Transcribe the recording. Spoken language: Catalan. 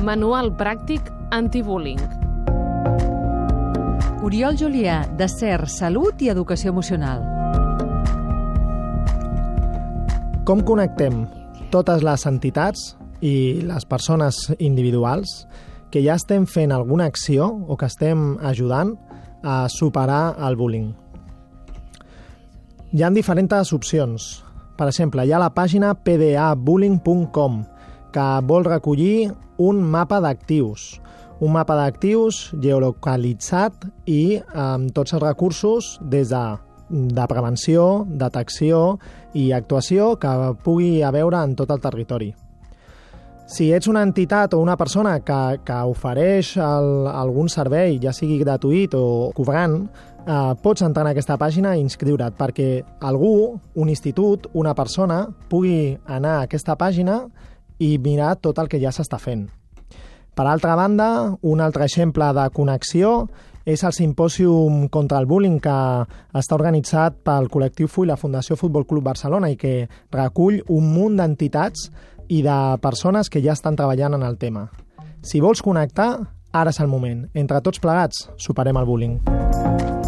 Manual pràctic antibullying. Oriol Julià, de CER, Salut i Educació Emocional. Com connectem totes les entitats i les persones individuals que ja estem fent alguna acció o que estem ajudant a superar el bullying? Hi ha diferents opcions. Per exemple, hi ha la pàgina pdabullying.com que vol recollir un mapa d'actius, un mapa d'actius geolocalitzat i amb tots els recursos des de, de prevenció, detecció i actuació que pugui haver en tot el territori. Si ets una entitat o una persona que, que ofereix el, algun servei, ja sigui gratuït o cobrant, eh, pots entrar en aquesta pàgina i inscriure't perquè algú, un institut, una persona, pugui anar a aquesta pàgina i mirar tot el que ja s'està fent. Per altra banda, un altre exemple de connexió és el simpòsium contra el bullying que està organitzat pel col·lectiu FUI, la Fundació Futbol Club Barcelona, i que recull un munt d'entitats i de persones que ja estan treballant en el tema. Si vols connectar, ara és el moment. Entre tots plegats, superem el bullying.